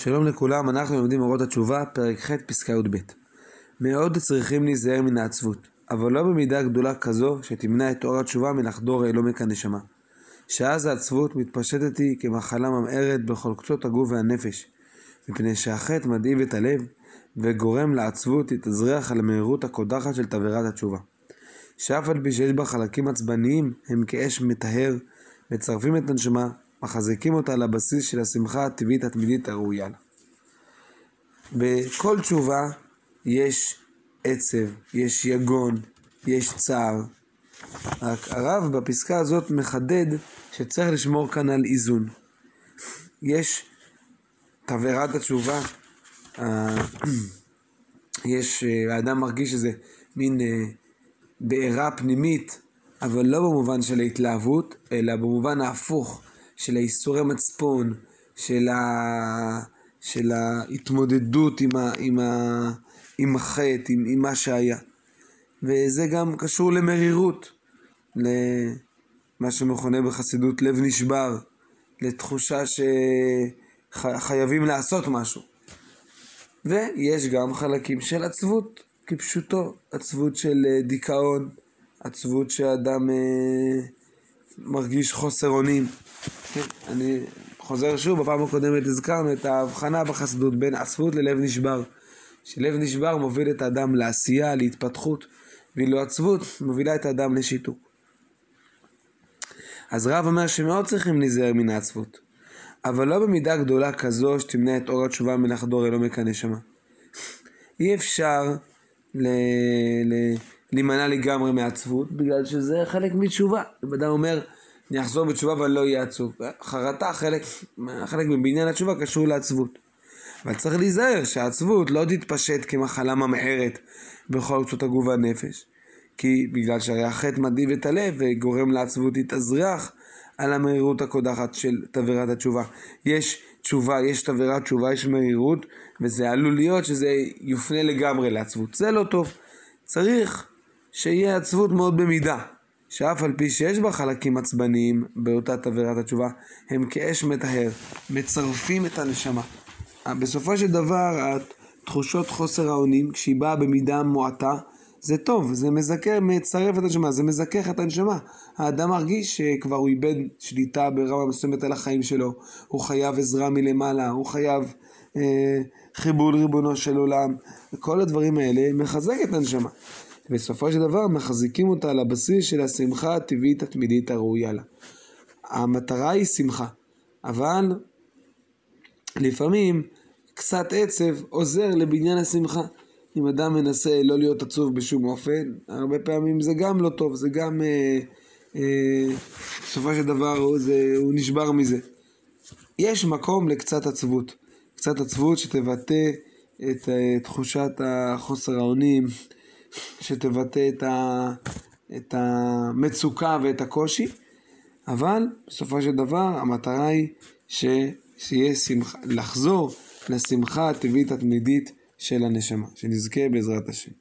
שלום לכולם, אנחנו לומדים אורות התשובה, פרק ח', פסקה י"ב. מאוד צריכים להיזהר מן העצבות, אבל לא במידה גדולה כזו שתמנע את אור התשובה מלחדור לעומק הנשמה. שאז העצבות מתפשטת היא כמחלה ממארת בכל קצות הגוף והנפש, מפני שהחטא מדאיב את הלב, וגורם לעצבות להתאזרח על המהירות הקודחת של תבערת התשובה. שאף על פי שיש בה חלקים עצבניים, הם כאש מטהר, מצרפים את הנשמה, מחזיקים אותה על הבסיס של השמחה הטבעית התמידית הראויה לה. בכל תשובה יש עצב, יש יגון, יש צער. רק הרב בפסקה הזאת מחדד שצריך לשמור כאן על איזון. יש תבערת התשובה, אה, יש, אה, האדם מרגיש איזה מין אה, בעירה פנימית, אבל לא במובן של ההתלהבות, אלא במובן ההפוך, של האיסורי מצפון, של, ה... של ההתמודדות עם, ה... עם, ה... עם החטא, עם... עם מה שהיה. וזה גם קשור למרירות, למה שמכונה בחסידות לב נשבר, לתחושה שחייבים ש... לעשות משהו. ויש גם חלקים של עצבות, כפשוטו, עצבות של אה, דיכאון, עצבות שאדם אה, מרגיש חוסר אונים. כן, אני חוזר שוב, בפעם הקודמת הזכרנו את ההבחנה בחסדות בין עצבות ללב נשבר. שלב נשבר מוביל את האדם לעשייה, להתפתחות, ואילו עצבות מובילה את האדם לשיתוק. אז רב אומר שמאוד צריכים להיזהר מן העצבות, אבל לא במידה גדולה כזו שתמנע את אור התשובה מלחדור אל עומק הנשמה. אי אפשר ל... ל... להימנע לגמרי מעצבות, בגלל שזה חלק מתשובה. אם אדם אומר, אני אחזור בתשובה ואני לא אהיה עצוב. חרטה, חלק, חלק מבניין התשובה קשור לעצבות. אבל צריך להיזהר שהעצבות לא תתפשט כמחלה ממארת בכל קצות הגוף והנפש. כי בגלל שהרי החטא מדאיב את הלב וגורם לעצבות להתאזרח על המהירות הקודחת של תבערת התשובה. יש תשובה, יש תבערת תשובה, יש מהירות, וזה עלול להיות שזה יופנה לגמרי לעצבות. זה לא טוב. צריך שיהיה עצבות מאוד במידה. שאף על פי שיש בה חלקים עצבניים באותה תבערת התשובה, הם כאש מטהר, מצרפים את הנשמה. בסופו של דבר, התחושות חוסר האונים, כשהיא באה במידה מועטה, זה טוב, זה מזכה, מצרף את הנשמה, זה מזכך את הנשמה. האדם מרגיש שכבר הוא איבד שליטה ברמה מסוימת על החיים שלו, הוא חייב עזרה מלמעלה, הוא חייב אה, חיבור לריבונו של עולם, וכל הדברים האלה מחזק את הנשמה. בסופו של דבר מחזיקים אותה על הבסיס של השמחה הטבעית התמידית הראויה לה. המטרה היא שמחה, אבל לפעמים קצת עצב עוזר לבניין השמחה. אם אדם מנסה לא להיות עצוב בשום אופן, הרבה פעמים זה גם לא טוב, זה גם... אה, אה, בסופו של דבר הוא, זה, הוא נשבר מזה. יש מקום לקצת עצבות. קצת עצבות שתבטא את אה, תחושת החוסר האונים, שתבטא את, ה, את המצוקה ואת הקושי, אבל בסופו של דבר המטרה היא שיהיה שמחה, לחזור לשמחה הטבעית התמידית של הנשמה, שנזכה בעזרת השם.